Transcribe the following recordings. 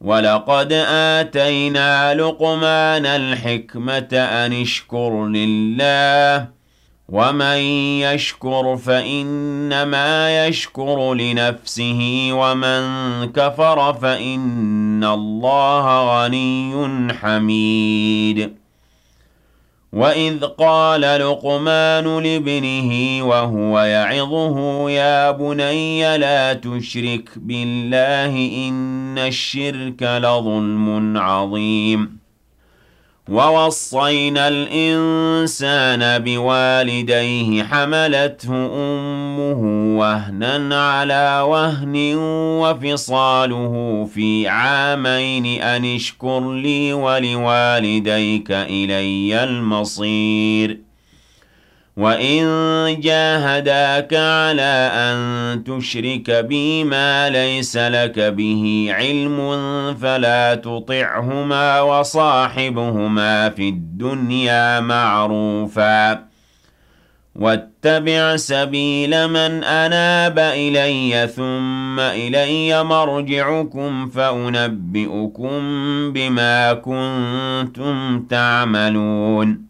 وَلَقَدْ آتَيْنَا لُقْمَانَ الْحِكْمَةَ أَنِ اشْكُرْ لِلَّهِ ۚ وَمَن يَشْكُرْ فَإِنَّمَا يَشْكُرُ لِنَفْسِهِ ۖ وَمَن كَفَرَ فَإِنَّ اللَّهَ غَنِيٌّ حَمِيدٌ. وَإِذْ قَالَ لُقْمَانُ لِابْنِهِ وَهُوَ يَعِظُهُ يَا بُنَيَّ لَا تُشْرِكْ بِاللَّهِ ۖ إِنَّ الشِّرْكَ لَظُلْمٌ عَظِيمٌ وَوَصَّيْنَا الْإِنسَانَ بِوَالِدَيْهِ حَمَلَتْهُ أُمُّهُ وَهْنًا عَلَىٰ وَهْنٍ وَفِصَالُهُ فِي عَامَيْنِ أَنِ اشْكُرْ لِي وَلِوَالِدَيْكَ إِلَيَّ الْمَصِيرُ. وَإِن جَاهَدَاكَ عَلَىٰ أَن تُشْرِكَ بِي مَا لَيْسَ لَكَ بِهِ عِلْمٌ فَلَا تُطِعْهُمَا وَصَاحِبْهُمَا فِي الدُّنْيَا مَعْرُوفًا ۚ وَاتَّبِعْ سَبِيلَ مَنْ أَنَابَ إِلَيَّ ثُمَّ إِلَيَّ مَرْجِعُكُمْ فَأُنَبِّئُكُم بِمَا كُنتُمْ تَعْمَلُونَ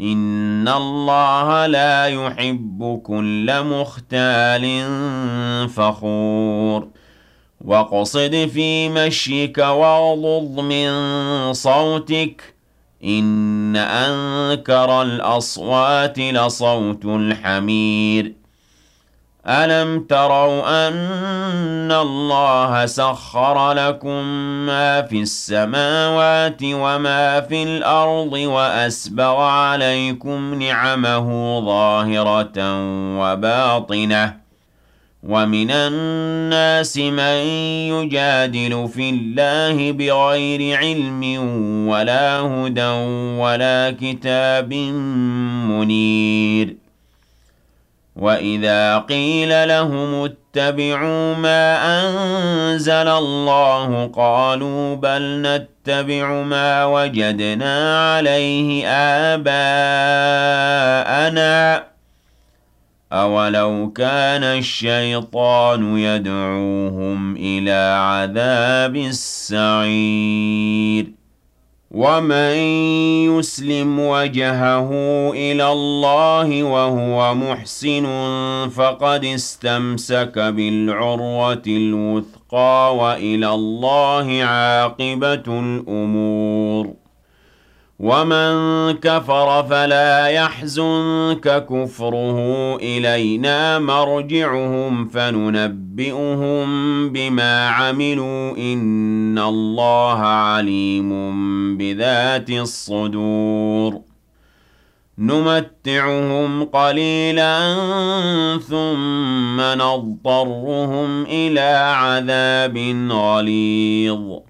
إِنَّ اللَّهَ لَا يُحِبُّ كُلَّ مُخْتَالٍ فَخُورٍ وَاقْصِدْ فِي مَشْيِكَ وَاغْضُضْ مِن صَوْتِكَ ۚ إِنَّ أَنكَرَ الْأَصْوَاتِ لَصَوْتُ الْحَمِيرِ أَلَمْ تَرَوْا أَنَّ اللَّهَ سَخَّرَ لَكُم مَّا فِي السَّمَاوَاتِ وَمَا فِي الْأَرْضِ وَأَسْبَغَ عَلَيْكُمْ نِعَمَهُ ظَاهِرَةً وَبَاطِنَةً وَمِنَ النَّاسِ مَن يُجَادِلُ فِي اللَّهِ بِغَيْرِ عِلْمٍ وَلَا هُدًى وَلَا كِتَابٍ مُّنِيرٍ وَإِذَا قِيلَ لَهُمُ اتَّبِعُوا مَا أَنزَلَ اللَّهُ قَالُوا بَلْ نَتَّبِعُ مَا وَجَدْنَا عَلَيْهِ آبَاءَنَا ۚ أَوَلَوْ كَانَ الشَّيْطَانُ يَدْعُوهُمْ إِلَىٰ عَذَابِ السَّعِيرِ وَمَن يُسْلِمْ وَجْهَهُ إِلَى اللَّهِ وَهُوَ مُحْسِنٌ فَقَدِ اسْتَمْسَكَ بِالْعُرْوَةِ الْوُثْقَىٰ وَإِلَى اللَّهِ عَاقِبَةُ الْأُمُورِ وَمَن كَفَرَ فَلَا يَحْزُنكَ كُفْرُهُ ۖ إِلَيْنَا مَرْجِعُهُمْ فَنُنَبِّئُهُم بِمَا عَمِلُوا ۚ إِنَّ اللَّهَ عَلِيمٌ بِذَاتِ الصُّدُورِ نُمَتِّعُهُمْ قَلِيلًا ثُمَّ نَضْطَرُّهُمْ إِلَىٰ عَذَابٍ غَلِيظٍ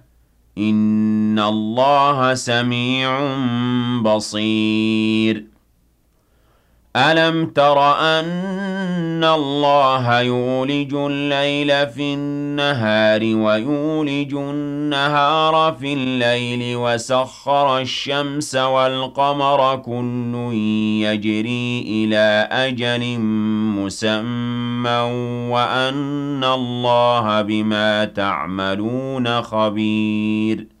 إِنَّ اللَّهَ سَمِيعٌ بَصِيرٌ أَلَمْ تَرَ أَنَّ اللَّهَ يُولِجُ اللَّيْلَ فِي النَّهَارِ وَيُولِجُ النَّهَارَ فِي اللَّيْلِ وَسَخَّرَ الشَّمْسَ وَالْقَمَرَ كُلٌّ يَجْرِي إِلَىٰ أَجَلٍ مُّسَمًّى وَأَنَّ اللَّهَ بِمَا تَعْمَلُونَ خَبِيرٌ